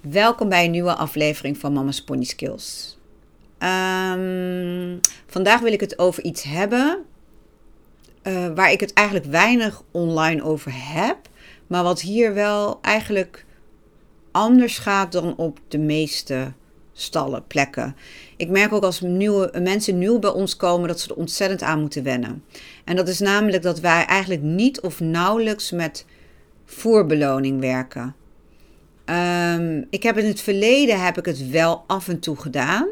Welkom bij een nieuwe aflevering van Mama's Pony Skills. Ehm, vandaag wil ik het over iets hebben uh, waar ik het eigenlijk weinig online over heb, maar wat hier wel eigenlijk anders gaat dan op de meeste stallen, plekken. Ik merk ook als nieuwe, mensen nieuw bij ons komen dat ze er ontzettend aan moeten wennen. En dat is namelijk dat wij eigenlijk niet of nauwelijks met voerbeloning werken. Um, ik heb in het verleden heb ik het wel af en toe gedaan.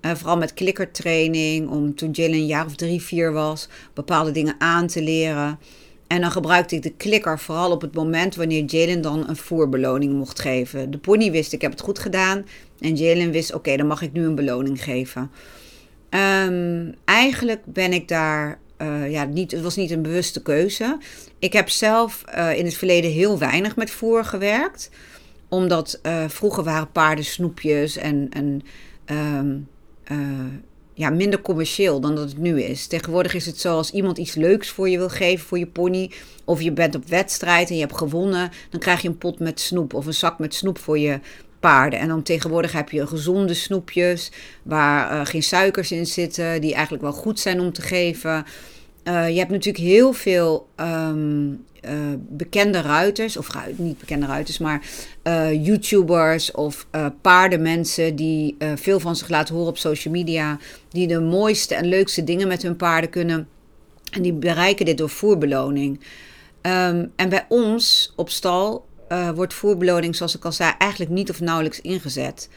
Uh, vooral met klikkertraining, om toen Jill een jaar of drie, vier was, bepaalde dingen aan te leren. En dan gebruikte ik de klikker vooral op het moment wanneer Jalen dan een voerbeloning mocht geven. De pony wist ik heb het goed gedaan. En Jalen wist oké, dan mag ik nu een beloning geven. Um, eigenlijk ben ik daar, uh, ja, niet, het was niet een bewuste keuze. Ik heb zelf uh, in het verleden heel weinig met voer gewerkt. Omdat uh, vroeger waren paarden snoepjes en, en um, ja, minder commercieel dan dat het nu is. Tegenwoordig is het zo als iemand iets leuks voor je wil geven voor je pony. Of je bent op wedstrijd en je hebt gewonnen. Dan krijg je een pot met snoep of een zak met snoep voor je paarden. En dan tegenwoordig heb je gezonde snoepjes waar uh, geen suikers in zitten. Die eigenlijk wel goed zijn om te geven. Uh, je hebt natuurlijk heel veel um, uh, bekende ruiters, of niet bekende ruiters, maar uh, YouTubers of paardenmensen die veel van zich laten horen op social media, die de mooiste en leukste dingen met hun paarden kunnen. En die bereiken dit door voerbeloning. Um, en bij ons op stal wordt voerbeloning, zoals ik al zei, eigenlijk niet of nauwelijks ingezet.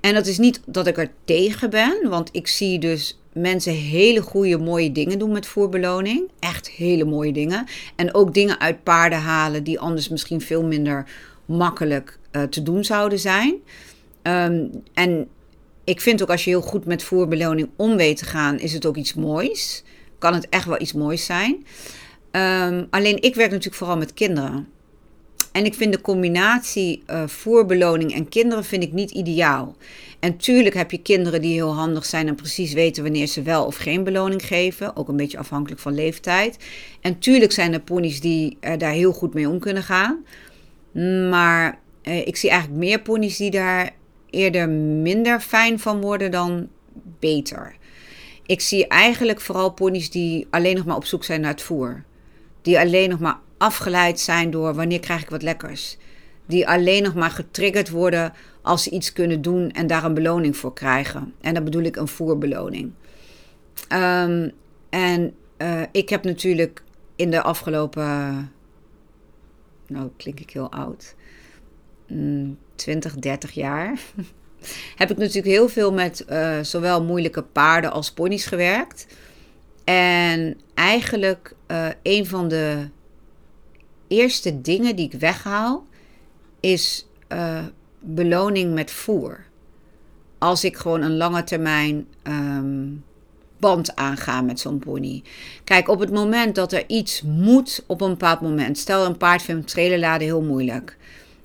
En dat is niet dat ik er tegen ben, want ik zie dus mensen hele goede, mooie dingen doen met voerbeloning. Echt hele mooie dingen. En ook dingen uit paarden halen die anders misschien veel minder makkelijk uh, te doen zouden zijn. Um, en ik vind ook als je heel goed met voerbeloning om weet te gaan, is het ook iets moois. Kan het echt wel iets moois zijn. Um, alleen ik werk natuurlijk vooral met kinderen. En ik vind de combinatie uh, voerbeloning en kinderen vind ik niet ideaal. En tuurlijk heb je kinderen die heel handig zijn en precies weten wanneer ze wel of geen beloning geven. Ook een beetje afhankelijk van leeftijd. En tuurlijk zijn er ponies die uh, daar heel goed mee om kunnen gaan. Maar uh, ik zie eigenlijk meer ponies die daar eerder minder fijn van worden dan beter. Ik zie eigenlijk vooral ponies die alleen nog maar op zoek zijn naar het voer. Die alleen nog maar afgeleid zijn door wanneer krijg ik wat lekkers. Die alleen nog maar getriggerd worden als ze iets kunnen doen en daar een beloning voor krijgen. En dat bedoel ik een voerbeloning. Um, en uh, ik heb natuurlijk in de afgelopen, nou klink ik heel oud, mm, 20, 30 jaar, heb ik natuurlijk heel veel met uh, zowel moeilijke paarden als ponies gewerkt. En eigenlijk uh, een van de eerste dingen die ik weghaal is uh, beloning met voer. Als ik gewoon een lange termijn um, band aanga met zo'n pony. Kijk, op het moment dat er iets moet op een bepaald moment. Stel een paard vindt trailerladen heel moeilijk.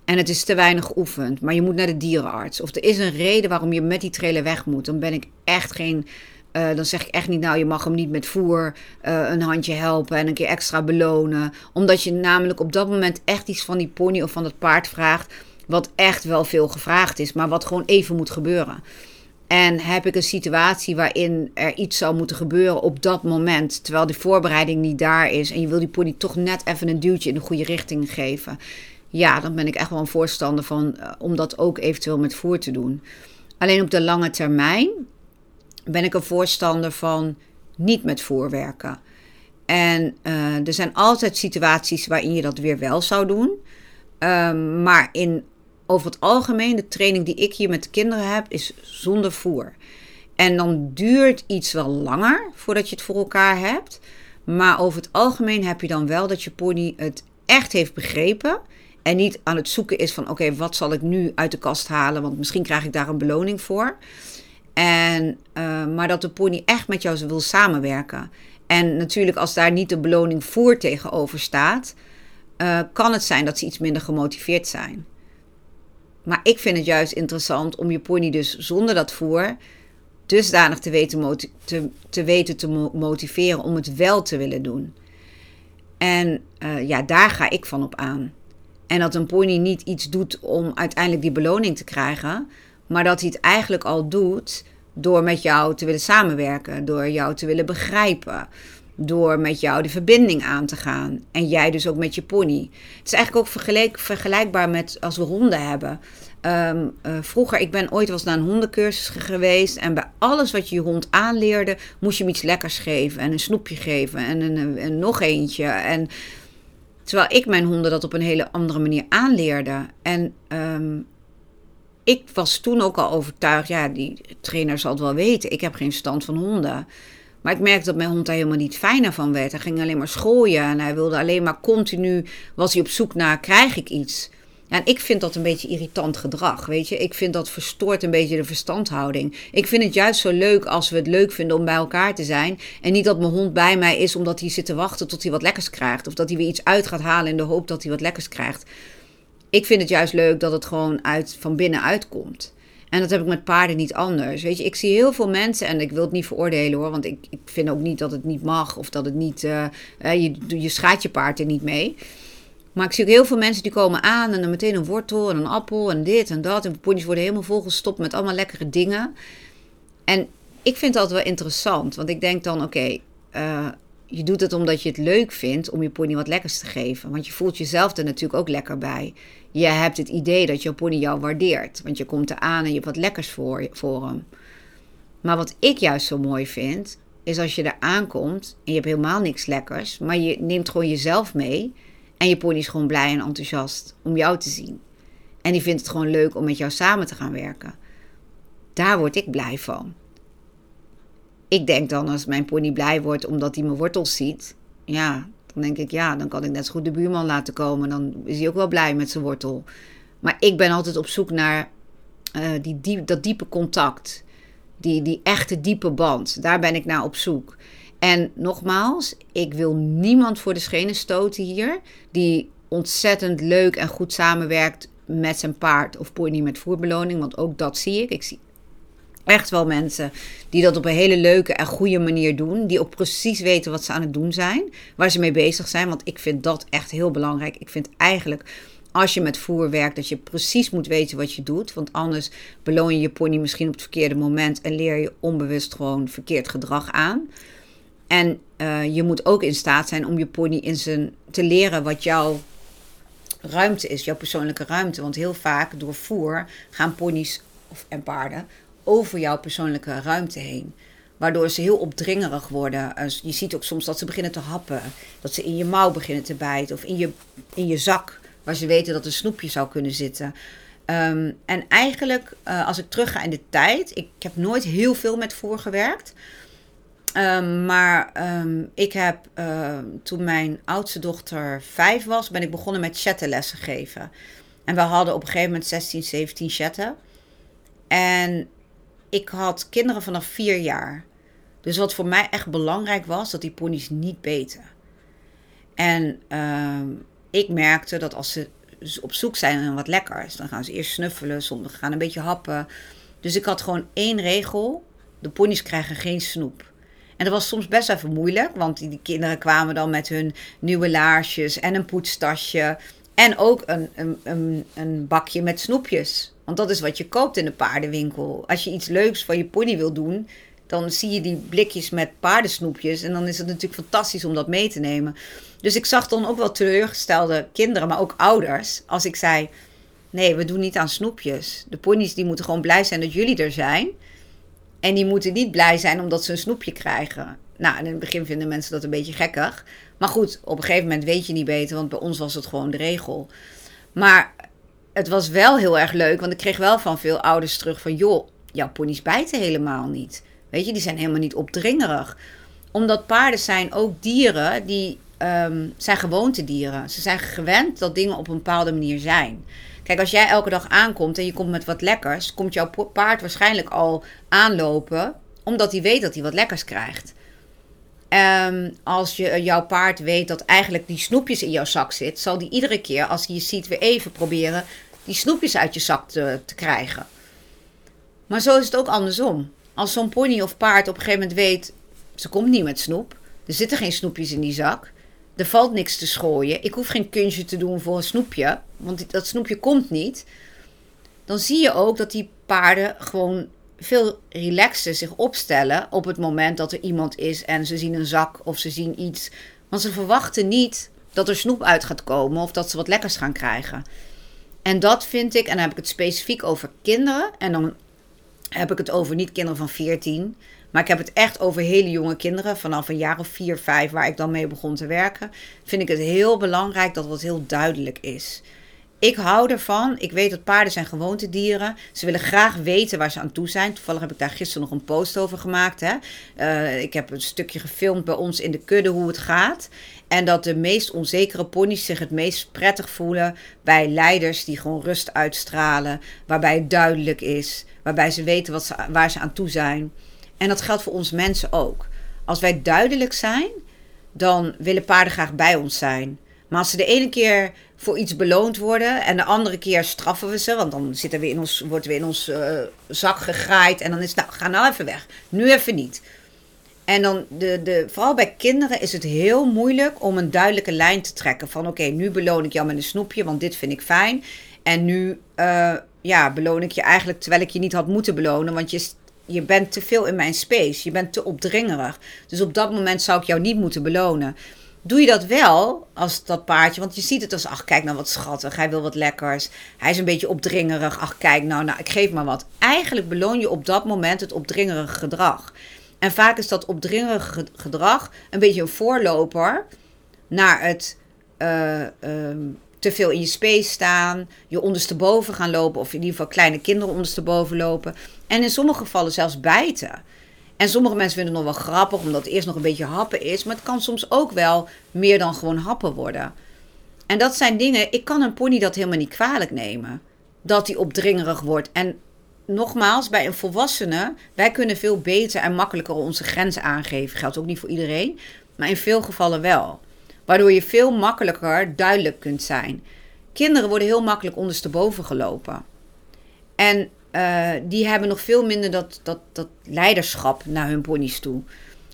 En het is te weinig geoefend. Maar je moet naar de dierenarts. Of er is een reden waarom je met die trailer weg moet. Dan ben ik echt geen uh, dan zeg ik echt niet, nou, je mag hem niet met voer uh, een handje helpen en een keer extra belonen. Omdat je namelijk op dat moment echt iets van die pony of van dat paard vraagt. Wat echt wel veel gevraagd is, maar wat gewoon even moet gebeuren. En heb ik een situatie waarin er iets zou moeten gebeuren op dat moment, terwijl de voorbereiding niet daar is en je wil die pony toch net even een duwtje in de goede richting geven. Ja, dan ben ik echt wel een voorstander van uh, om dat ook eventueel met voer te doen. Alleen op de lange termijn ben ik een voorstander van niet met voorwerken. En uh, er zijn altijd situaties waarin je dat weer wel zou doen. Um, maar in, over het algemeen, de training die ik hier met de kinderen heb, is zonder voer. En dan duurt iets wel langer voordat je het voor elkaar hebt. Maar over het algemeen heb je dan wel dat je pony het echt heeft begrepen. En niet aan het zoeken is van: oké, wat zal ik nu uit de kast halen? Want misschien krijg ik daar een beloning voor. En, uh, maar dat de pony echt met jou wil samenwerken. En natuurlijk, als daar niet de beloning voor tegenover staat, uh, kan het zijn dat ze iets minder gemotiveerd zijn. Maar ik vind het juist interessant om je pony dus zonder dat voer dusdanig te weten, te, te weten te motiveren om het wel te willen doen. En uh, ja, daar ga ik van op aan. En dat een pony niet iets doet om uiteindelijk die beloning te krijgen. Maar dat hij het eigenlijk al doet door met jou te willen samenwerken. Door jou te willen begrijpen. Door met jou de verbinding aan te gaan. En jij dus ook met je pony. Het is eigenlijk ook vergelijkbaar met als we honden hebben. Ehm, eh, vroeger, ik ben ooit was naar een hondencursus geweest. En bij alles wat je je hond aanleerde, moest je hem iets lekkers geven. En een snoepje geven. En, een, nog eentje. En terwijl ik mijn honden dat op een hele andere manier aanleerde. En ehm, ik was toen ook al overtuigd, ja, die trainer zal het wel weten. Ik heb geen verstand van honden. Maar ik merkte dat mijn hond daar helemaal niet fijner van werd. Hij ging alleen maar schooien en hij wilde alleen maar continu, was hij op zoek naar, krijg ik iets? en ik vind dat een beetje irritant gedrag, weet je. Ik vind dat verstoort een beetje de verstandhouding. Ik vind het juist zo leuk als we het leuk vinden om bij elkaar te zijn. En niet dat mijn hond bij mij is omdat hij zit te wachten tot hij wat lekkers krijgt. Of dat hij weer iets uit gaat halen in de hoop dat hij wat lekkers krijgt. Ik vind het juist leuk dat het gewoon uit, van binnen uitkomt. En dat heb ik met paarden niet anders. Weet je, ik zie heel veel mensen, en ik wil het niet veroordelen hoor, want ik, ik vind ook niet dat het niet mag of dat het niet. Uh, je, je schaadt je paard er niet mee. Maar ik zie ook heel veel mensen die komen aan en dan meteen een wortel en een appel en dit en dat. En pony's worden helemaal volgestopt met allemaal lekkere dingen. En ik vind dat wel interessant, want ik denk dan: oké, eh, je doet het omdat je het leuk vindt om je pony wat lekkers te geven. Want je voelt jezelf er natuurlijk ook lekker bij. Je hebt het idee dat je pony jou waardeert. Want je komt er aan en je hebt wat lekkers voor, voor hem. Maar wat ik juist zo mooi vind, is als je er aankomt en je hebt helemaal niks lekkers. Maar je neemt gewoon jezelf mee. En je pony is gewoon blij en enthousiast om jou te zien. En die vindt het gewoon leuk om met jou samen te gaan werken. Daar word ik blij van ik denk dan als mijn pony blij wordt omdat hij mijn wortels ziet. Ja, dan denk ik ja, dan kan ik net zo goed de buurman laten komen. Dan is hij ook wel blij met zijn wortel. Maar ik ben altijd op zoek naar uh, die, die, dat diepe contact. Die, die echte diepe band. Daar ben ik naar op zoek. En nogmaals, ik wil niemand voor de schenen stoten hier. Die ontzettend leuk en goed samenwerkt met zijn paard of pony met voerbeloning. Want ook dat zie ik. Ik zie echt wel mensen die dat op een hele leuke en goede manier doen. Die ook precies weten wat ze aan het doen zijn. Waar ze mee bezig zijn. Want ik vind dat echt heel belangrijk. Ik vind eigenlijk als je met voer werkt, dat je precies moet weten wat je doet. Want anders beloon je je pony misschien op het verkeerde moment en leer je onbewust gewoon verkeerd gedrag aan. En uh, je moet ook in staat zijn om je pony in zijn, te leren wat jouw ruimte is, jouw persoonlijke ruimte. Want heel vaak door voer gaan ponies of, en paarden over jouw persoonlijke ruimte heen. Waardoor ze heel opdringerig worden. Je ziet ook soms dat ze beginnen te happen. Dat ze in je mouw beginnen te bijten. Of in je, in je zak, waar ze weten dat een snoepje zou kunnen zitten. Ehm, en eigenlijk, uh, als ik terugga in de tijd. Ik heb nooit heel veel met voer gewerkt. Um, maar um, ik heb toen mijn oudste dochter vijf was, ben ik begonnen met chattenlessen geven. En we hadden op een gegeven moment 16, 17 chatten. En ik had kinderen vanaf vier jaar. Dus wat voor mij echt belangrijk was, dat die ponies niet beten. En uh, ik merkte dat als ze op zoek zijn naar wat lekkers, dan gaan ze eerst snuffelen, soms gaan een beetje happen. Dus ik had gewoon één regel: de ponies krijgen geen snoep. En dat was soms best even moeilijk, want die, kinderen kwamen dan met hun nieuwe laarsjes en een poetstasje. En ook een, een, een, een bakje met snoepjes. Want dat is wat je koopt in de paardenwinkel. Als je iets leuks van je pony wil doen, dan zie je die blikjes met paardensnoepjes. En dan is het natuurlijk fantastisch om dat mee te nemen. Dus ik zag dan ook wel teleurgestelde kinderen, maar ook ouders. Als ik zei: Nee, we doen niet aan snoepjes. De ponies die moeten gewoon blij zijn dat jullie er zijn. En die moeten niet blij zijn omdat ze een snoepje krijgen. Nou, in het begin vinden mensen dat een beetje gekkig. Maar goed, op een gegeven moment weet je niet beter, want bij ons was het gewoon de regel. Maar het was wel heel erg leuk, want ik kreeg wel van veel ouders terug van... joh, jouw ponies bijten helemaal niet. Weet je, die zijn helemaal niet opdringerig. Omdat paarden zijn ook dieren die um, zijn gewoontedieren. Ze zijn gewend dat dingen op een bepaalde manier zijn. Kijk, als jij elke dag aankomt en je komt met wat lekkers... komt jouw paard waarschijnlijk al aanlopen... omdat hij weet dat hij wat lekkers krijgt. Um, als je, jouw paard weet dat eigenlijk die snoepjes in jouw zak zit, zal die iedere keer als hij je ziet weer even proberen die snoepjes uit je zak te, te krijgen. Maar zo is het ook andersom. Als zo'n pony of paard op een gegeven moment weet, ze komt niet met snoep, er zitten geen snoepjes in die zak, er valt niks te schooien. Ik hoef geen kunstje te doen voor een snoepje, want dat snoepje komt niet. Dan zie je ook dat die paarden gewoon veel relaxter zich opstellen op het moment dat er iemand is en ze zien een zak of ze zien iets. Want ze verwachten niet dat er snoep uit gaat komen of dat ze wat lekkers gaan krijgen. En dat vind ik, en dan heb ik het specifiek over kinderen. En dan heb ik het over niet kinderen van 14, maar ik heb het echt over hele jonge kinderen, vanaf een jaar of 4, 5, waar ik dan mee begon te werken. Vind ik het heel belangrijk dat het heel duidelijk is. Ik hou ervan. Ik weet dat paarden zijn gewoontedieren. Ze willen graag weten waar ze aan toe zijn. Toevallig heb ik daar gisteren nog een post over gemaakt. Hè? Uh, ik heb een stukje gefilmd bij ons in de kudde hoe het gaat. En dat de meest onzekere ponies zich het meest prettig voelen bij leiders die gewoon rust uitstralen. Waarbij het duidelijk is. Waarbij ze weten wat ze, waar ze aan toe zijn. En dat geldt voor ons mensen ook. Als wij duidelijk zijn, dan willen paarden graag bij ons zijn. Maar als ze de ene keer voor iets beloond worden en de andere keer straffen we ze, want dan zitten we in ons, wordt weer in ons uh, zak gegraaid en dan is nou, ga nou even weg. Nu even niet. En dan, de, de, vooral bij kinderen is het heel moeilijk om een duidelijke lijn te trekken. Van oké, nu beloon ik jou met een snoepje, want dit vind ik fijn. En nu uh, ja, beloon ik je eigenlijk terwijl ik je niet had moeten belonen, want je, je bent te veel in mijn space. Je bent te opdringerig. Dus op dat moment zou ik jou niet moeten belonen. Doe je dat wel als dat paardje? Want je ziet het als, ach kijk nou wat schattig, hij wil wat lekkers. Hij is een beetje opdringerig, ach kijk nou, nou ik geef maar wat. Eigenlijk beloon je op dat moment het opdringerige gedrag. En vaak is dat opdringerige gedrag een beetje een voorloper naar het uh, te veel in je space staan, je ondersteboven gaan lopen, of in ieder geval kleine kinderen ondersteboven lopen. En in sommige gevallen zelfs bijten. En sommige mensen vinden het nog wel grappig, omdat het eerst nog een beetje happen is. Maar het kan soms ook wel meer dan gewoon happen worden. En dat zijn dingen, ik kan een pony dat helemaal niet kwalijk nemen. Dat hij opdringerig wordt. En nogmaals, bij een volwassene, wij kunnen veel beter en makkelijker onze grenzen aangeven. Geldt ook niet voor iedereen, maar in veel gevallen wel. Waardoor je veel makkelijker duidelijk kunt zijn. Kinderen worden heel makkelijk ondersteboven gelopen. En uh, die hebben nog veel minder dat, dat, dat leiderschap naar hun ponies toe.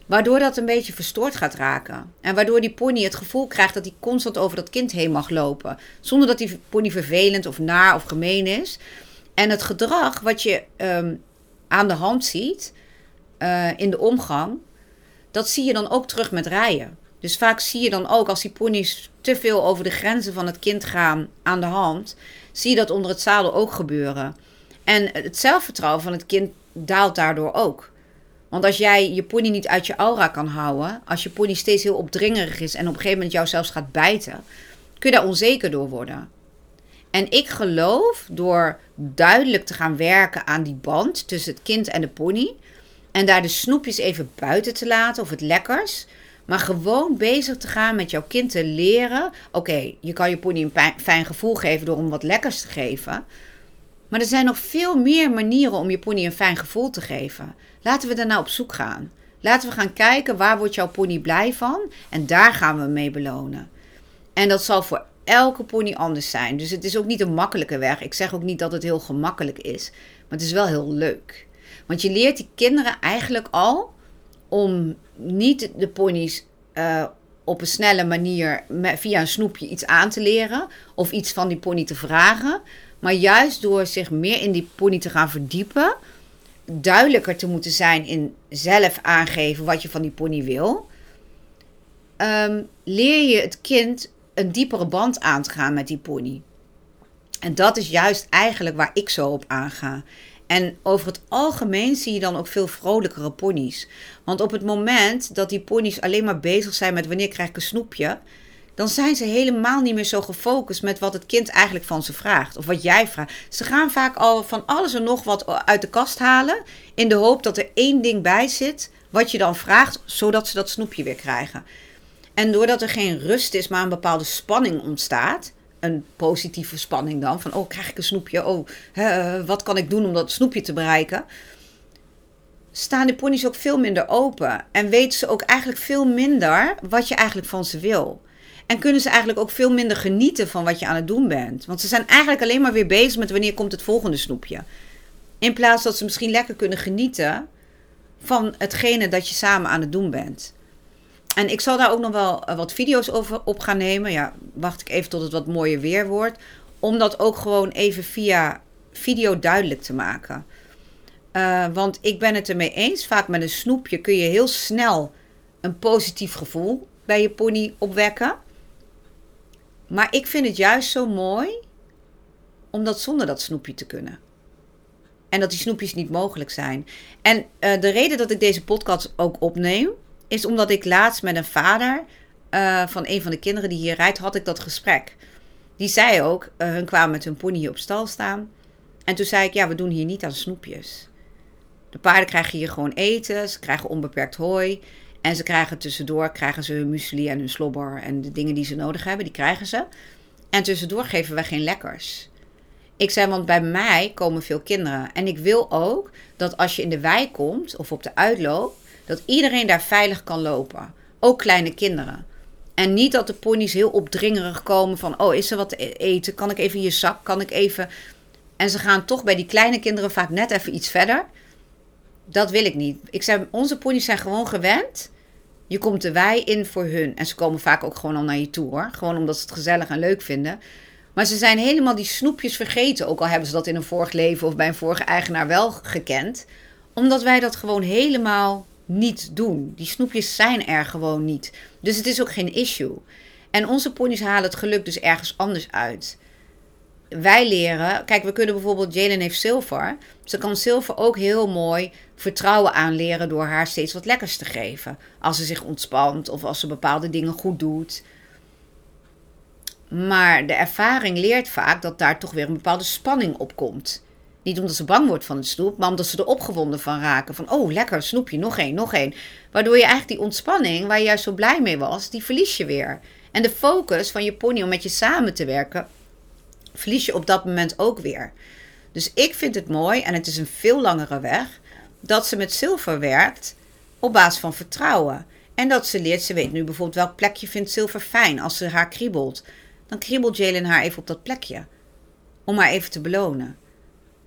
Waardoor dat een beetje verstoord gaat raken. En waardoor die pony het gevoel krijgt dat hij constant over dat kind heen mag lopen. Zonder dat die pony vervelend of naar of gemeen is. En het gedrag wat je um, aan de hand ziet uh, in de omgang, dat zie je dan ook terug met rijden. Dus vaak zie je dan ook als die ponies te veel over de grenzen van het kind gaan aan de hand, zie je dat onder het zadel ook gebeuren. En het zelfvertrouwen van het kind daalt daardoor ook. Want als jij je pony niet uit je aura kan houden, als je pony steeds heel opdringerig is en op een gegeven moment jou zelfs gaat bijten, kun je daar onzeker door worden. En ik geloof door duidelijk te gaan werken aan die band tussen het kind en de pony. En daar de snoepjes even buiten te laten of het lekkers. Maar gewoon bezig te gaan met jouw kind te leren. Oké, je kan je pony een fijn gevoel geven door hem wat lekkers te geven. Maar er zijn nog veel meer manieren om je pony een fijn gevoel te geven. Laten we daar nou op zoek gaan. Laten we gaan kijken waar wordt jouw pony blij van en daar gaan we mee belonen. En dat zal voor elke pony anders zijn. Dus het is ook niet een makkelijke weg. Ik zeg ook niet dat het heel gemakkelijk is, maar het is wel heel leuk. Want je leert die kinderen eigenlijk al om niet de ponies uh, op een snelle manier via een snoepje iets aan te leren of iets van die pony te vragen. Maar juist door zich meer in die pony te gaan verdiepen, duidelijker te moeten zijn in zelf aangeven wat je van die pony wil, um, leer je het kind een diepere band aan te gaan met die pony. En dat is juist eigenlijk waar ik zo op aanga. En over het algemeen zie je dan ook veel vrolijkere ponies. Want op het moment dat die ponies alleen maar bezig zijn met wanneer krijg ik een snoepje, dan zijn ze helemaal niet meer zo gefocust met wat het kind eigenlijk van ze vraagt. Of wat jij vraagt. Ze gaan vaak al van alles en nog wat uit de kast halen. In de hoop dat er één ding bij zit wat je dan vraagt, zodat ze dat snoepje weer krijgen. En doordat er geen rust is, maar een bepaalde spanning ontstaat. Een positieve spanning dan. Van, oh, krijg ik een snoepje? Oh, hè, wat kan ik doen om dat snoepje te bereiken? Staan de ponies ook veel minder open. En weten ze ook eigenlijk veel minder wat je eigenlijk van ze wil. En kunnen ze eigenlijk ook veel minder genieten van wat je aan het doen bent. Want ze zijn eigenlijk alleen maar weer bezig met wanneer komt het volgende snoepje. In plaats dat ze misschien lekker kunnen genieten van hetgene dat je samen aan het doen bent. En ik zal daar ook nog wel eh, wat video's over op gaan nemen. Ja, wacht ik even tot het wat mooier weer wordt. Om dat ook gewoon even via video duidelijk te maken. Uh, want ik ben het ermee eens. Vaak met een snoepje kun je heel snel een positief gevoel bij je pony opwekken. Maar ik vind het juist zo mooi om dat zonder dat snoepje te kunnen. En dat die snoepjes niet mogelijk zijn. En uh, de reden dat ik deze podcast ook opneem, is omdat ik laatst met een vader uh, van een van de kinderen die hier rijdt, had ik dat gesprek. Die zei ook, uh, hun kwamen met hun pony hier op stal staan. En toen zei ik, ja, we doen hier niet aan snoepjes. De paarden krijgen hier gewoon eten, ze krijgen onbeperkt hooi. En ze krijgen tussendoor krijgen ze hun muesli en hun slobber en de dingen die ze nodig hebben, die krijgen ze. En tussendoor geven we geen lekkers. Ik zei, want bij mij komen veel kinderen. En ik wil ook dat als je in de wijk komt of op de uitloop, dat iedereen daar veilig kan lopen. Ook kleine kinderen. En niet dat de ponies heel opdringerig komen van, oh, is er wat te eten? Kan ik even je zak? Kan ik even... En ze gaan toch bij die kleine kinderen vaak net even iets verder. Dat wil ik niet. Ik zei, onze ponies zijn gewoon gewend. Je komt de wei in voor hun. En ze komen vaak ook gewoon al naar je toe hoor. Gewoon omdat ze het gezellig en leuk vinden. Maar ze zijn helemaal die snoepjes vergeten. Ook al hebben ze dat in een vorig leven of bij een vorige eigenaar wel gekend. Omdat wij dat gewoon helemaal niet doen. Die snoepjes zijn er gewoon niet. Dus het is ook geen issue. En onze ponies halen het geluk dus ergens anders uit. Wij leren, kijk, we kunnen bijvoorbeeld, Jalen heeft zilver. Ze kan zilver ook heel mooi vertrouwen aanleren door haar steeds wat lekkers te geven. Als ze zich ontspant of als ze bepaalde dingen goed doet. Maar de ervaring leert vaak dat daar toch weer een bepaalde spanning op komt. Niet omdat ze bang wordt van het snoep, maar omdat ze er opgewonden van raken. Van, oh, lekker, snoepje, nog één, nog één. Waardoor je eigenlijk die ontspanning, waar je juist zo blij mee was, die verlies je weer. En de focus van je pony om met je samen te werken, verlies je op dat moment ook weer. Dus ik vind het mooi, en het is een veel langere weg, dat ze met zilver werkt op basis van vertrouwen. En dat ze leert, ze weet nu bijvoorbeeld welk plekje vindt zilver fijn als ze haar kriebelt. Dan kriebelt Jalen haar even op dat plekje. Om haar even te belonen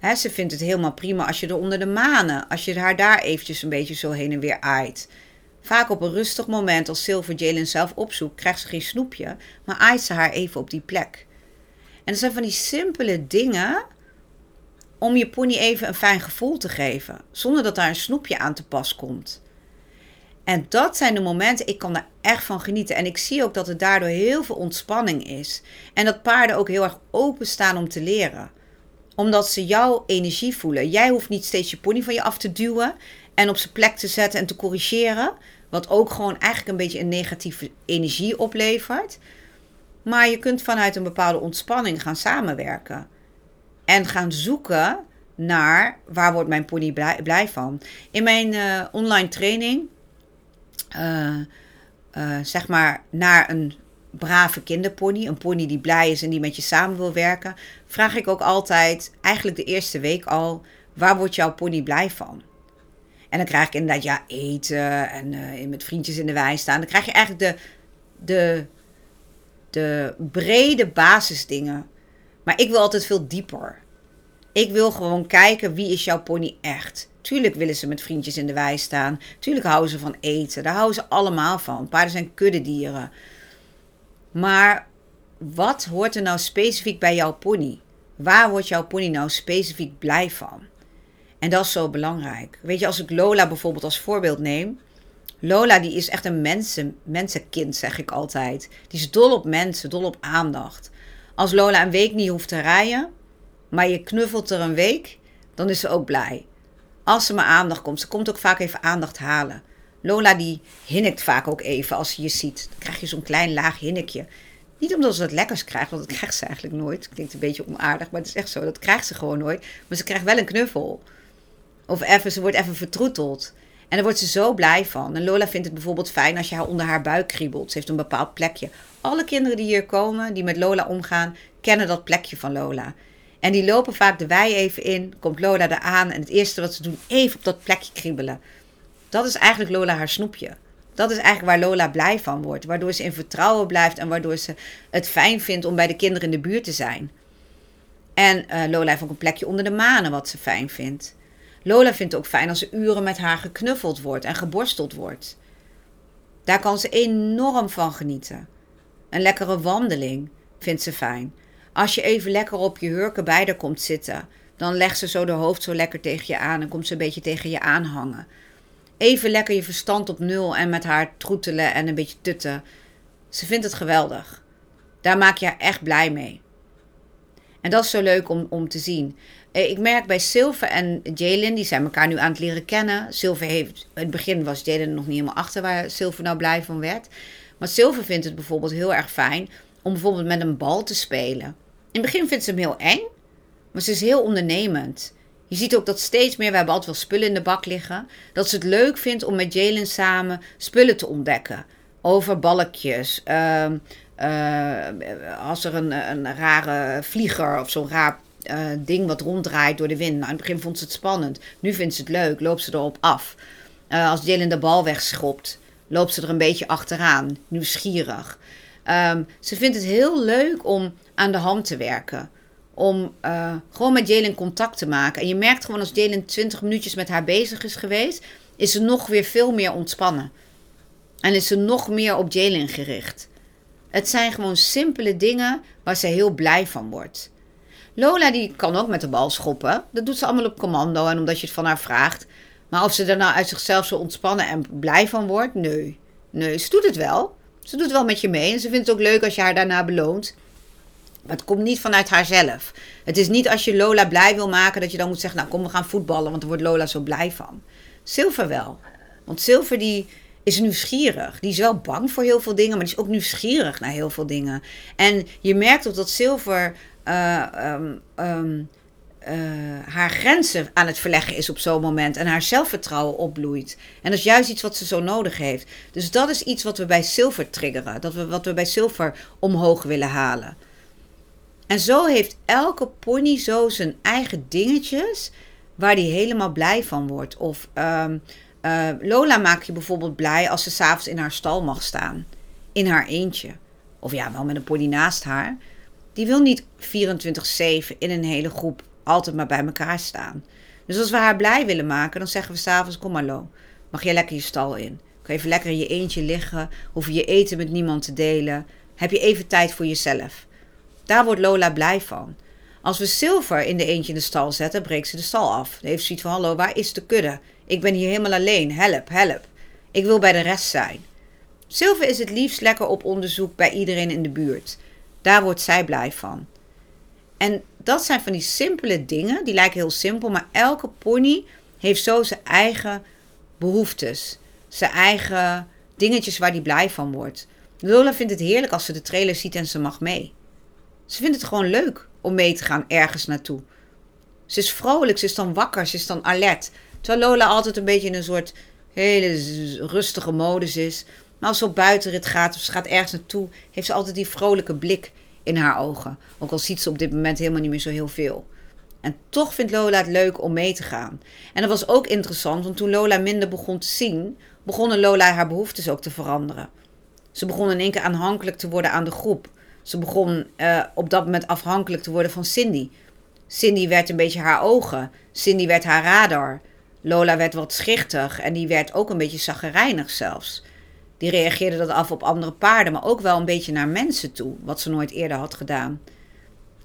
ze vindt het helemaal prima als je er onder de manen, als je haar daar eventjes een beetje zo heen en weer aait. Vaak op een rustig moment, als Silver Jalen zelf opzoekt, krijgt ze geen snoepje, maar aait ze haar even op die plek. En dat zijn van die simpele dingen om je pony even een fijn gevoel te geven, zonder dat daar een snoepje aan te pas komt. En dat zijn de momenten, ik kan er echt van genieten. En ik zie ook dat er daardoor heel veel ontspanning is. En dat paarden ook heel erg openstaan om te leren omdat ze jouw energie voelen. Jij hoeft niet steeds je pony van je af te duwen en op zijn plek te zetten en te corrigeren. Wat ook gewoon eigenlijk een beetje een negatieve energie oplevert. Maar je kunt vanuit een bepaalde ontspanning gaan samenwerken. En gaan zoeken naar waar wordt mijn pony blij, blij van. In mijn uh, online training, uh, uh, zeg maar naar een brave kinderpony, een pony die blij is en die met je samen wil werken, vraag ik ook altijd, eigenlijk de eerste week al, waar wordt jouw pony blij van? En dan krijg ik inderdaad, ja, eten en met vriendjes in de wei staan. Dan krijg je eigenlijk de, de, de brede basisdingen. Maar ik wil altijd veel dieper. Ik wil gewoon kijken, wie is jouw pony echt? Tuurlijk willen ze met vriendjes in de wei staan. Tuurlijk houden ze van eten. Daar houden ze allemaal van. Paarden zijn kuddedieren. Maar wat hoort er nou specifiek bij jouw pony? Waar wordt jouw pony nou specifiek blij van? En dat is zo belangrijk. Weet je, als ik Lola bijvoorbeeld als voorbeeld neem. Lola die is echt een mensen, mensenkind, zeg ik altijd. Die is dol op mensen, dol op aandacht. Als Lola een week niet hoeft te rijden, maar je knuffelt er een week, dan is ze ook blij. Als ze maar aandacht komt. Ze komt ook vaak even aandacht halen. Lola die hinnikt vaak ook even als ze je ziet. Dan krijg je zo'n klein laag hinnikje. Niet omdat ze het lekkers krijgt, want dat krijgt ze eigenlijk nooit. Klinkt een beetje onaardig, maar het is echt zo. Dat krijgt ze gewoon nooit. Maar ze krijgt wel een knuffel. Of even, ze wordt even vertroeteld. En daar wordt ze zo blij van. En Lola vindt het bijvoorbeeld fijn als je haar onder haar buik kriebelt. Ze heeft een bepaald plekje. Alle kinderen die hier komen, die met Lola omgaan, kennen dat plekje van Lola. En die lopen vaak de wei even in, komt Lola er aan en het eerste wat ze doen, even op dat plekje kriebelen. Dat is eigenlijk Lola haar snoepje. Dat is eigenlijk waar Lola blij van wordt. Waardoor ze in vertrouwen blijft en waardoor ze het fijn vindt om bij de kinderen in de buurt te zijn. En uh, Lola heeft ook een plekje onder de manen wat ze fijn vindt. Lola vindt het ook fijn als ze uren met haar geknuffeld wordt en geborsteld wordt. Daar kan ze enorm van genieten. Een lekkere wandeling vindt ze fijn. Als je even lekker op je hurken bij haar komt zitten, dan legt ze zo de hoofd zo lekker tegen je aan en komt ze een beetje tegen je aanhangen. Even lekker je verstand op nul en met haar troetelen en een beetje tutten. Ze vindt het geweldig. Daar maak je haar echt blij mee. En dat is zo leuk om, om te zien. Eh, ik merk bij Silver en Jalen, die zijn elkaar nu aan het leren kennen. Silver heeft, in het begin was Jalen nog niet helemaal achter waar Silver nou blij van werd. Maar Silver vindt het bijvoorbeeld heel erg fijn om bijvoorbeeld met een bal te spelen. In het begin vindt ze hem heel eng, maar ze is heel ondernemend. Je ziet ook dat steeds meer, we hebben altijd wel spullen in de bak liggen, dat ze het leuk vindt om met Jalen samen spullen te ontdekken. Over balkjes, uh, uh, als er een, een rare vlieger of zo'n raar uh, ding wat ronddraait door de wind. Nou, in het begin vond ze het spannend. Nu vindt ze het leuk, loopt ze erop af. Uh, als Jalen de bal wegschopt, loopt ze er een beetje achteraan, nieuwsgierig. Um, ze vindt het heel leuk om aan de hand te werken. Om uh, gewoon met Jalen contact te maken. En je merkt gewoon als Jalen 20 minuutjes met haar bezig is geweest, is ze nog weer veel meer ontspannen. En is ze nog meer op Jalen gericht. Het zijn gewoon simpele dingen waar ze heel blij van wordt. Lola die kan ook met de bal schoppen. Dat doet ze allemaal op commando en omdat je het van haar vraagt. Maar of ze er nou uit zichzelf zo ontspannen en blij van wordt? Nee. Nee, ze doet het wel. Ze doet wel met je mee. En ze vindt het ook leuk als je haar daarna beloont. Maar het komt niet vanuit haarzelf. Het is niet als je Lola blij wil maken dat je dan moet zeggen: Nou, kom, we gaan voetballen, want daar wordt Lola zo blij van. Silver wel. Want Silver die is nieuwsgierig. Die is wel bang voor heel veel dingen, maar die is ook nieuwsgierig naar heel veel dingen. En je merkt ook dat Silver uh, um, um, uh, haar grenzen aan het verleggen is op zo'n moment. En haar zelfvertrouwen opbloeit. En dat is juist iets wat ze zo nodig heeft. Dus dat is iets wat we bij Silver triggeren. Dat we, wat we bij Silver omhoog willen halen. En zo heeft elke pony zo zijn eigen dingetjes waar die helemaal blij van wordt. Of um, uh, Lola maakt je bijvoorbeeld blij als ze s'avonds in haar stal mag staan. In haar eentje. Of ja, wel met een pony naast haar. Die wil niet 24-7 in een hele groep altijd maar bij elkaar staan. Dus als we haar blij willen maken, dan zeggen we s'avonds: Kom maar, Lo, mag jij lekker je stal in? Kan je even lekker in je eentje liggen? Hoef je je eten met niemand te delen? Heb je even tijd voor jezelf? Daar wordt Lola blij van. Als we Silver in de eentje in de stal zetten, breekt ze de stal af. Dan heeft ze zoiets van: Hallo, waar is de kudde? Ik ben hier helemaal alleen. Help, help. Ik wil bij de rest zijn. Silver is het liefst lekker op onderzoek bij iedereen in de buurt. Daar wordt zij blij van. En dat zijn van die simpele dingen, die lijken heel simpel, maar elke pony heeft zo zijn eigen behoeftes. Zijn eigen dingetjes waar die blij van wordt. Lola vindt het heerlijk als ze de trailer ziet en ze mag mee. Ze vindt het gewoon leuk om mee te gaan ergens naartoe. Ze is vrolijk, ze is dan wakker, ze is dan alert. Terwijl Lola altijd een beetje in een soort hele rustige modus is. Maar als ze op buitenrit gaat of ze gaat ergens naartoe, heeft ze altijd die vrolijke blik in haar ogen. Ook al ziet ze op dit moment helemaal niet meer zo heel veel. En toch vindt Lola het leuk om mee te gaan. En dat was ook interessant, want toen Lola minder begon te zien, begonnen Lola haar behoeftes ook te veranderen. Ze begon in één keer aanhankelijk te worden aan de groep. Ze begon uh, op dat moment afhankelijk te worden van Cindy. Cindy werd een beetje haar ogen. Cindy werd haar radar. Lola werd wat schichtig en die werd ook een beetje zaggerijnig zelfs. Die reageerde dat af op andere paarden, maar ook wel een beetje naar mensen toe, wat ze nooit eerder had gedaan.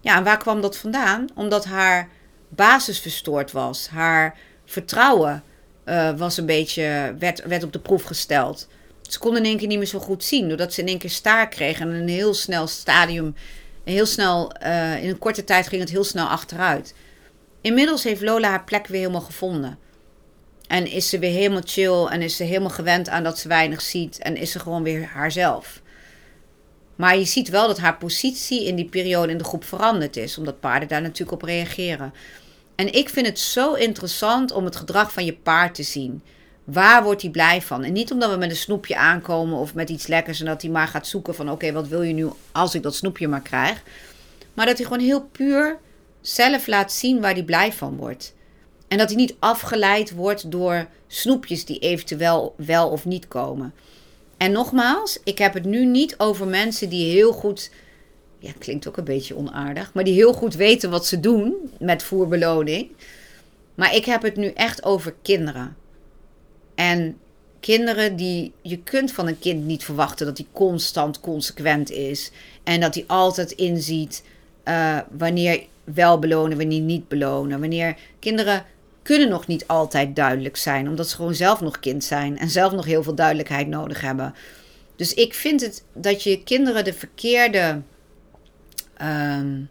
Ja, en waar kwam dat vandaan? Omdat haar basis verstoord was. Haar vertrouwen uh, was een beetje, werd, werd op de proef gesteld. Ze kon in één keer niet meer zo goed zien, doordat ze in één keer staar kreeg en een heel snel stadium, heel snel, uh, in een korte tijd ging het heel snel achteruit. Inmiddels heeft Lola haar plek weer helemaal gevonden. En is ze weer helemaal chill en is ze helemaal gewend aan dat ze weinig ziet en is ze gewoon weer haarzelf. Maar je ziet wel dat haar positie in die periode in de groep veranderd is, omdat paarden daar natuurlijk op reageren. En ik vind het zo interessant om het gedrag van je paard te zien. Waar wordt hij blij van? En niet omdat we met een snoepje aankomen of met iets lekkers en dat hij maar gaat zoeken van oké, wat wil je nu als ik dat snoepje maar krijg. Maar dat hij gewoon heel puur zelf laat zien waar hij blij van wordt. En dat hij niet afgeleid wordt door snoepjes die eventueel wel of niet komen. En nogmaals, ik heb het nu niet over mensen die heel goed. Ja, klinkt ook een beetje onaardig. Maar die heel goed weten wat ze doen met voerbeloning. Maar ik heb het nu echt over kinderen. En kinderen die. Je kunt van een kind niet verwachten dat hij constant consequent is. En dat hij altijd inziet uh, wanneer wel belonen, wanneer niet belonen. Wanneer kinderen kunnen nog niet altijd duidelijk zijn, omdat ze gewoon zelf nog kind zijn en zelf nog heel veel duidelijkheid nodig hebben. Dus ik vind het dat je kinderen de verkeerde um,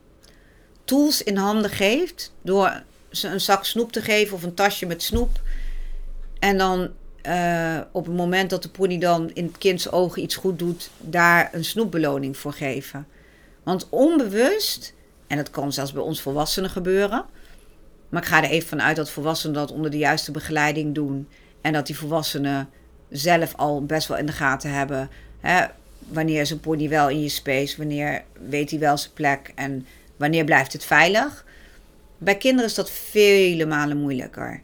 tools in handen geeft door ze een zak snoep te geven of een tasje met snoep. En dan uh, op het moment dat de pony dan in het kinds ogen iets goed doet, daar een snoepbeloning voor geven. Want onbewust, en dat kan zelfs bij ons volwassenen gebeuren, maar ik ga er even vanuit dat volwassenen dat onder de juiste begeleiding doen. En dat die volwassenen zelf al best wel in de gaten hebben. Hè, wanneer is een pony wel in je space? Wanneer weet hij wel zijn plek? En wanneer blijft het veilig? Bij kinderen is dat vele malen moeilijker.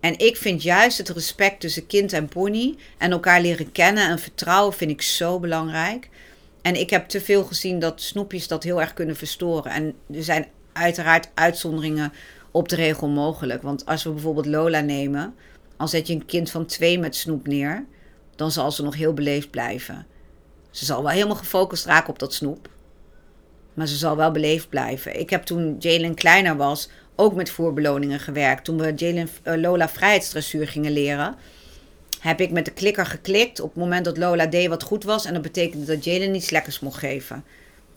En ik vind juist het respect tussen kind en pony en elkaar leren kennen en vertrouwen vind ik zo belangrijk. En ik heb te veel gezien dat snoepjes dat heel erg kunnen verstoren. En er zijn uiteraard uitzonderingen op de regel mogelijk. Want als we bijvoorbeeld Lola nemen, al zet je een kind van twee met snoep neer, dan zal ze nog heel beleefd blijven. Ze zal wel helemaal gefocust raken op dat snoep. Maar ze zal wel beleefd blijven. Ik heb toen Jalen kleiner was ook met voerbeloningen gewerkt. Toen we Jalen uh, Lola vrijheidsdressuur gingen leren, heb ik met de klikker geklikt op het moment dat Lola deed wat goed was. En dat betekende dat Jalen niets lekkers mocht geven.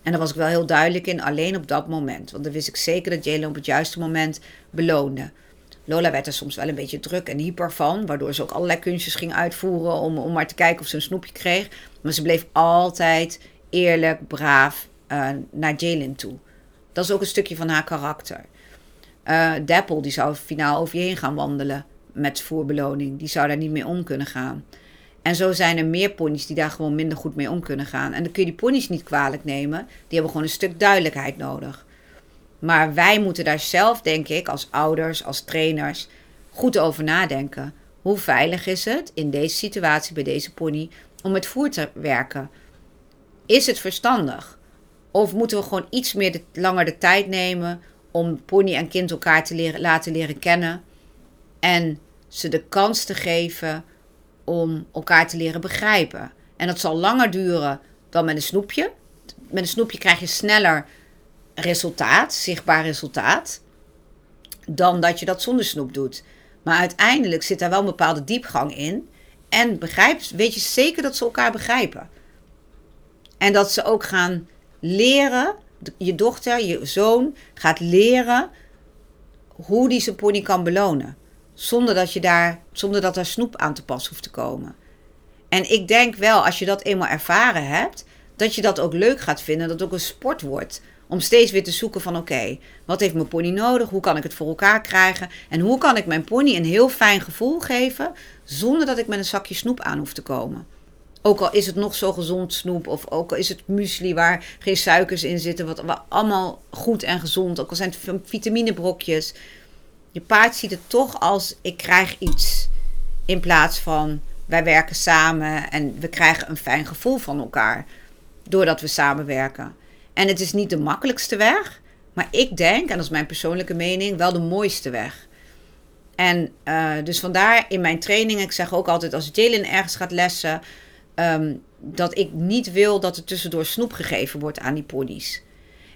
En daar was ik wel heel duidelijk in, alleen op dat moment. Want dan wist ik zeker dat Jalen op het juiste moment beloonde. Lola werd er soms wel een beetje druk en hyper van, waardoor ze ook allerlei kunstjes ging uitvoeren om, om maar te kijken of ze een snoepje kreeg. Maar ze bleef altijd eerlijk, braaf uh, naar Jalen toe. Dat is ook een stukje van haar karakter. Uh, Dapple die zou finaal over je heen gaan wandelen met voerbeloning. Die zou daar niet mee om kunnen gaan. En zo zijn er meer ponies die daar gewoon minder goed mee om kunnen gaan. En dan kun je die ponies niet kwalijk nemen. Die hebben gewoon een stuk duidelijkheid nodig. Maar wij moeten daar zelf, denk ik, als ouders, als trainers, goed over nadenken. Hoe veilig is het in deze situatie bij deze pony om met voer te werken? Is het verstandig? Of moeten we gewoon iets meer de, langer de tijd nemen om pony en kind elkaar te laten leren kennen en ze de kans te geven om elkaar te leren begrijpen. En dat zal langer duren dan met een snoepje. Met een snoepje krijg je sneller resultaat, zichtbaar resultaat, dan dat je dat zonder snoep doet. Maar uiteindelijk zit daar wel een bepaalde diepgang in. En begrijp, weet je zeker dat ze elkaar begrijpen. En dat ze ook gaan leren, je dochter, je zoon gaat leren hoe die zijn pony kan belonen. Zonder dat, je daar, zonder dat er snoep aan te pas hoeft te komen. En ik denk wel, als je dat eenmaal ervaren hebt, dat je dat ook leuk gaat vinden. Dat het ook een sport wordt. Om steeds weer te zoeken van oké, wat heeft mijn pony nodig? Hoe kan ik het voor elkaar krijgen? En hoe kan ik mijn pony een heel fijn gevoel geven zonder dat ik met een zakje snoep aan hoef te komen? Ook al is het nog zo gezond snoep, of ook al is het muesli waar geen suikers in zitten, wat, wat allemaal goed en gezond, ook al zijn het vitaminebrokjes. Je paard ziet het toch als ik krijg iets. In plaats van wij werken samen en we krijgen een fijn gevoel van elkaar. Doordat we samenwerken. En het is niet de makkelijkste weg. Maar ik denk, en dat is mijn persoonlijke mening, wel de mooiste weg. En uh, dus vandaar in mijn trainingen, ik zeg ook altijd als Jalen ergens gaat lessen, um, dat ik niet wil dat er tussendoor snoep gegeven wordt aan die ponies.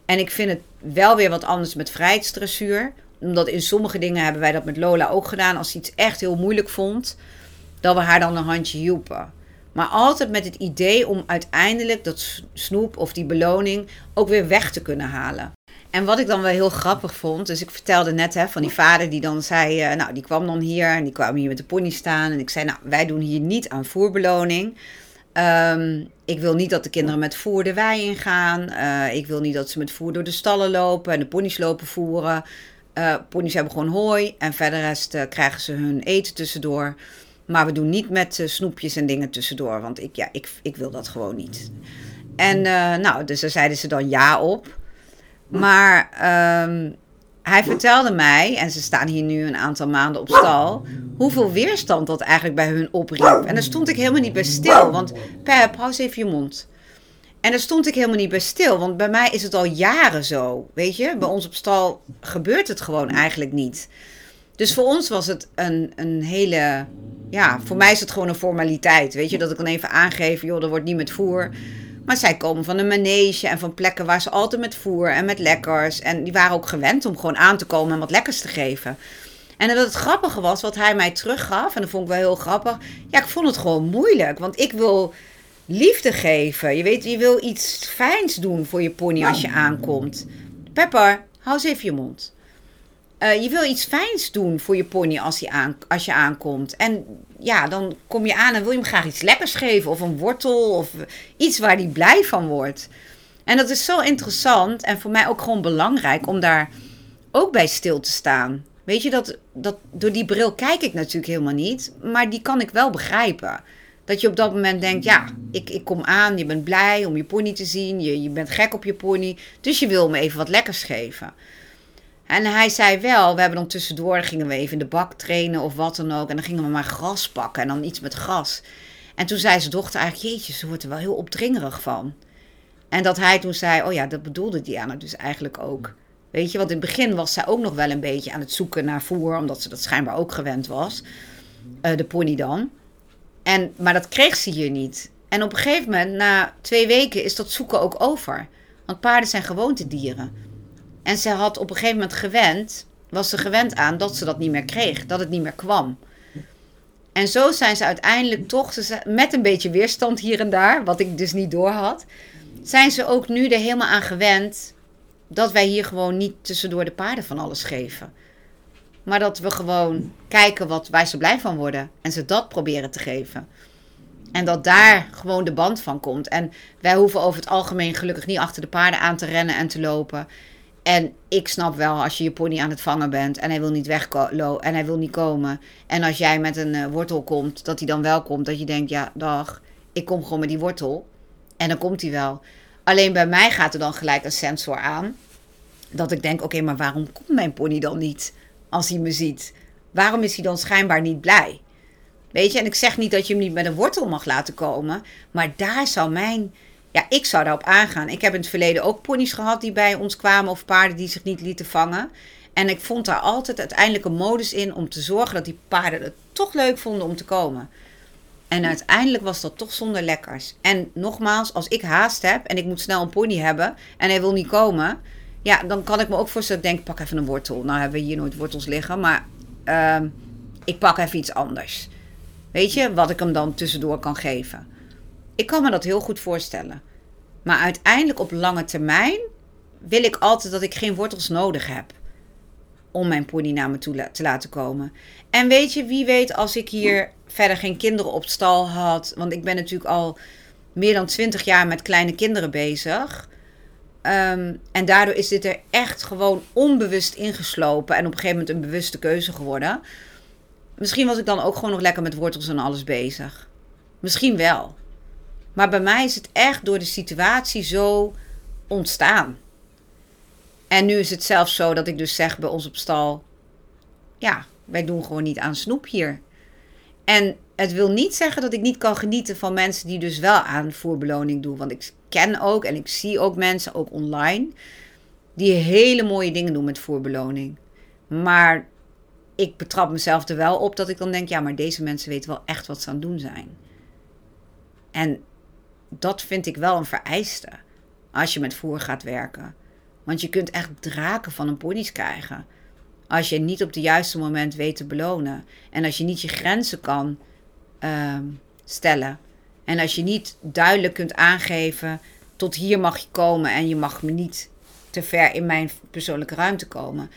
En ik vind het wel weer wat anders met vrijheidsdressuur omdat in sommige dingen hebben wij dat met Lola ook gedaan. Als ze iets echt heel moeilijk vond, dat we haar dan een handje hielpen. Maar altijd met het idee om uiteindelijk dat snoep of die beloning ook weer weg te kunnen halen. En wat ik dan wel heel grappig vond, dus ik vertelde net hè, van die vader die dan zei, uh, nou die kwam dan hier en die kwam hier met de pony staan. En ik zei, nou wij doen hier niet aan voerbeloning. Um, ik wil niet dat de kinderen met voer de wei ingaan. Uh, ik wil niet dat ze met voer door de stallen lopen en de ponies lopen voeren. Uh, ponies hebben gewoon hooi en verder rest uh, krijgen ze hun eten tussendoor. Maar we doen niet met uh, snoepjes en dingen tussendoor, want ik, ja, ik, ik wil dat gewoon niet. En nou, dus daar zeiden ze dan ja op. Maar um, hij vertelde mij, en ze staan hier nu een aantal maanden op stal, hoeveel weerstand dat eigenlijk bij hun opriep. En daar stond ik helemaal niet bij stil, want Pep, hou eens even je mond. En daar stond ik helemaal niet bij stil, want bij mij is het al jaren zo. Weet je, bij ons op stal gebeurt het gewoon eigenlijk niet. Dus voor ons was het een, een hele. Ja, voor mij is het gewoon een formaliteit. Weet je, dat ik dan even aangeef, joh, er wordt niet met voer. Maar zij komen van een manege en van plekken waar ze altijd met voer en met lekkers. En die waren ook gewend om gewoon aan te komen en wat lekkers te geven. En dat het grappige was, wat hij mij teruggaf, en dat vond ik wel heel grappig. Ja, ik vond het gewoon moeilijk. Want ik wil liefde geven. Je weet, je wil iets fijns doen voor je pony als je aankomt. Pepper, hou eens even je mond. Uh, je wil iets fijns doen voor je pony als, hij aan, als je aankomt. En ja, dan kom je aan en wil je hem graag iets lekkers geven. Of een wortel of iets waar hij blij van wordt. En dat is zo interessant en voor mij ook gewoon belangrijk om daar ook bij stil te staan. Weet je, dat, dat, door die bril kijk ik natuurlijk helemaal niet, maar die kan ik wel begrijpen. Dat je op dat moment denkt, ja, ik, ik kom aan, je bent blij om je pony te zien, je, je bent gek op je pony, dus je wil me even wat lekkers geven. En hij zei wel, we hebben dan tussendoor, gingen we even in de bak trainen of wat dan ook. En dan gingen we maar gras pakken en dan iets met gras. En toen zei zijn dochter eigenlijk, jeetje, ze wordt er wel heel opdringerig van. En dat hij toen zei, oh ja, dat bedoelde Diana dus eigenlijk ook. Weet je, want in het begin was zij ook nog wel een beetje aan het zoeken naar voer, omdat ze dat schijnbaar ook gewend was. Uh, de pony dan. En, maar dat kreeg ze hier niet. En op een gegeven moment, na twee weken, is dat zoeken ook over. Want paarden zijn gewoontedieren. En ze had op een gegeven moment gewend, was ze gewend aan dat ze dat niet meer kreeg, dat het niet meer kwam. En zo zijn ze uiteindelijk toch, met een beetje weerstand hier en daar, wat ik dus niet door had, zijn ze ook nu er helemaal aan gewend dat wij hier gewoon niet tussendoor de paarden van alles geven. Maar dat we gewoon kijken wat, waar ze blij van worden en ze dat proberen te geven. En dat daar gewoon de band van komt. En wij hoeven over het algemeen gelukkig niet achter de paarden aan te rennen en te lopen. En ik snap wel als je je pony aan het vangen bent en hij wil niet weglopen en hij wil niet komen. En als jij met een uh, wortel komt, dat hij dan wel komt. Dat je denkt, ja, dag, ik kom gewoon met die wortel. En dan komt hij wel. Alleen bij mij gaat er dan gelijk een sensor aan. Dat ik denk, oké, maar waarom komt mijn pony dan niet als hij me ziet? Waarom is hij dan schijnbaar niet blij? Weet je, en ik zeg niet dat je hem niet met een wortel mag laten komen. Maar daar zou mijn ja, ik zou daarop aangaan. Ik heb in het verleden ook ponies gehad die bij ons kwamen of paarden die zich niet lieten vangen. En ik vond daar altijd uiteindelijk een modus in om te zorgen dat die paarden het toch leuk vonden om te komen. En uiteindelijk was dat toch zonder lekkers. En nogmaals, als ik haast heb en ik moet snel een pony hebben en hij wil niet komen, ja, dan kan ik me ook voorstellen, denk, pak even een wortel. Nou hebben we hier nooit wortels liggen, maar uh, ik pak even iets anders. Weet je, wat ik hem dan tussendoor kan geven. Ik kan me dat heel goed voorstellen. Maar uiteindelijk op lange termijn wil ik altijd dat ik geen wortels nodig heb om mijn pony naar me toe te laten komen. En weet je, wie weet als ik hier verder geen kinderen op stal had. Want ik ben natuurlijk al meer dan twintig jaar met kleine kinderen bezig. Ehm, en daardoor is dit er echt gewoon onbewust ingeslopen. En op een gegeven moment een bewuste keuze geworden. Misschien was ik dan ook gewoon nog lekker met wortels en alles bezig. Misschien wel. Maar bij mij is het echt door de situatie zo ontstaan. En nu is het zelfs zo dat ik dus zeg bij ons op stal: ja, wij doen gewoon niet aan snoep hier. En het wil niet zeggen dat ik niet kan genieten van mensen die dus wel aan voerbeloning doen. Want ik ken ook en ik zie ook mensen, ook online, die hele mooie dingen doen met voerbeloning. Maar ik betrap mezelf er wel op dat ik dan denk: ja, maar deze mensen weten wel echt wat ze aan het doen zijn. En dat vind ik wel een vereiste als je met voer gaat werken. Want je kunt echt draken van een pony's krijgen. Als je niet op het juiste moment weet te belonen. En als je niet je grenzen kan uh, stellen. En als je niet duidelijk kunt aangeven: tot hier mag je komen en je mag me niet te ver in mijn persoonlijke ruimte komen.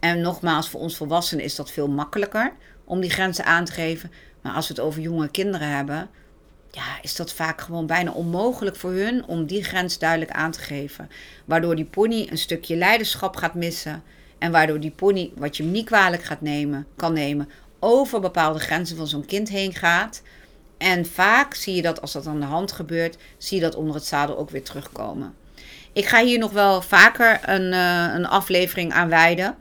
En nogmaals, voor ons volwassenen is dat veel makkelijker om die grenzen aan te geven. Maar als we het over jonge kinderen hebben, ja, is dat vaak gewoon bijna onmogelijk voor hun om die grens duidelijk aan te geven. Waardoor die pony een stukje leiderschap gaat missen. En waardoor die pony, wat je hem niet kwalijk gaat nemen, kan nemen, over bepaalde grenzen van zo'n kind heen gaat. En vaak zie je dat als dat aan de hand gebeurt, zie je dat onder het zadel ook weer terugkomen. Ik ga hier nog wel vaker een, uh, een aflevering aan wijden.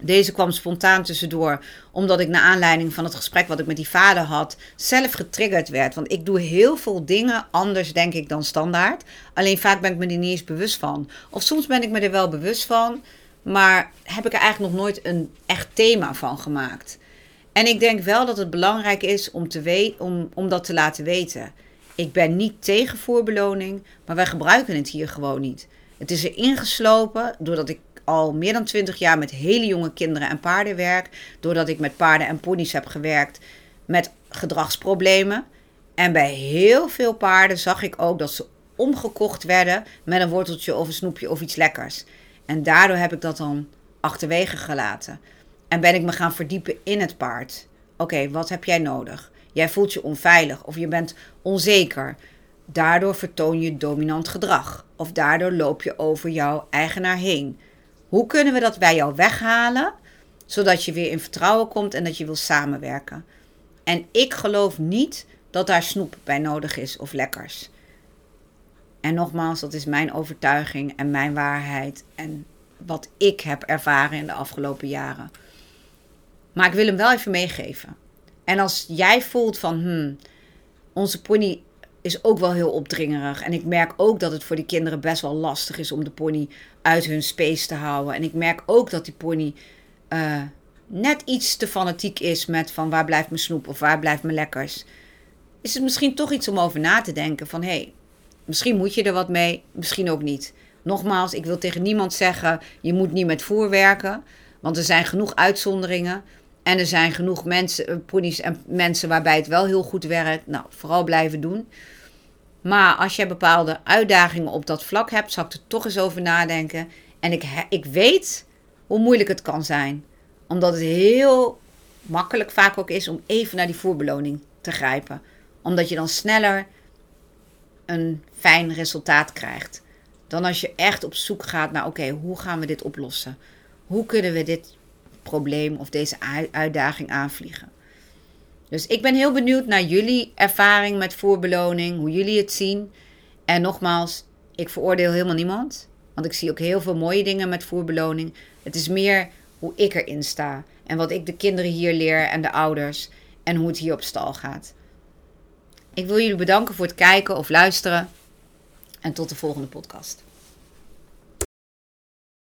Deze kwam spontaan tussendoor, omdat ik naar aanleiding van het gesprek wat ik met die vader had, zelf getriggerd werd. Want ik doe heel veel dingen anders, denk ik, dan standaard. Alleen vaak ben ik me er niet eens bewust van. Of soms ben ik me er wel bewust van, Maar heb ik er eigenlijk nog nooit een echt thema van gemaakt. En ik denk wel dat het belangrijk is om, te we- om, om dat te laten weten. Ik ben niet tegen voorbeloning, maar wij gebruiken het hier gewoon niet. Het is er ingeslopen doordat ik al meer dan 20 jaar met hele jonge kinderen en paarden werk. Doordat ik met paarden en ponies heb gewerkt met gedragsproblemen. En bij heel veel paarden zag ik ook dat ze omgekocht werden met een worteltje of een snoepje of iets lekkers. En daardoor heb ik dat dan achterwege gelaten. En ben ik me gaan verdiepen in het paard. Oké, wat heb jij nodig? Jij voelt je onveilig of je bent onzeker. Daardoor vertoon je dominant gedrag. Of daardoor loop je over jouw eigenaar heen. Hoe kunnen we dat bij jou weghalen, zodat je weer in vertrouwen komt en dat je wil samenwerken? En ik geloof niet dat daar snoep bij nodig is of lekkers. En nogmaals, dat is mijn overtuiging en mijn waarheid en wat ik heb ervaren in de afgelopen jaren. Maar ik wil hem wel even meegeven. En als jij voelt van, hmm, onze pony is ook wel heel opdringerig. En ik merk ook dat het voor die kinderen best wel lastig is om de pony uit hun space te houden. En ik merk ook dat die pony uh, net iets te fanatiek is met van waar blijft mijn snoep of waar blijft mijn lekkers. Is het misschien toch iets om over na te denken van hé, hey, misschien moet je er wat mee, misschien ook niet. Nogmaals, ik wil tegen niemand zeggen je moet niet met voer werken. Want er zijn genoeg uitzonderingen. En er zijn genoeg mensen, ponies en mensen waarbij het wel heel goed werkt. Nou, vooral blijven doen. Maar als je bepaalde uitdagingen op dat vlak hebt, zal ik er toch eens over nadenken. En ik, ik weet hoe moeilijk het kan zijn. Omdat het heel makkelijk vaak ook is om even naar die voorbeloning te grijpen. Omdat je dan sneller een fijn resultaat krijgt. Dan als je echt op zoek gaat naar: oké, hoe gaan we dit oplossen? Hoe kunnen we dit probleem of deze uitdaging aanvliegen? Dus ik ben heel benieuwd naar jullie ervaring met voorbeloning, hoe jullie het zien. En nogmaals, ik veroordeel helemaal niemand. Want ik zie ook heel veel mooie dingen met voorbeloning. Het is meer hoe ik erin sta. En wat ik de kinderen hier leer en de ouders. En hoe het hier op stal gaat. Ik wil jullie bedanken voor het kijken of luisteren. En tot de volgende podcast.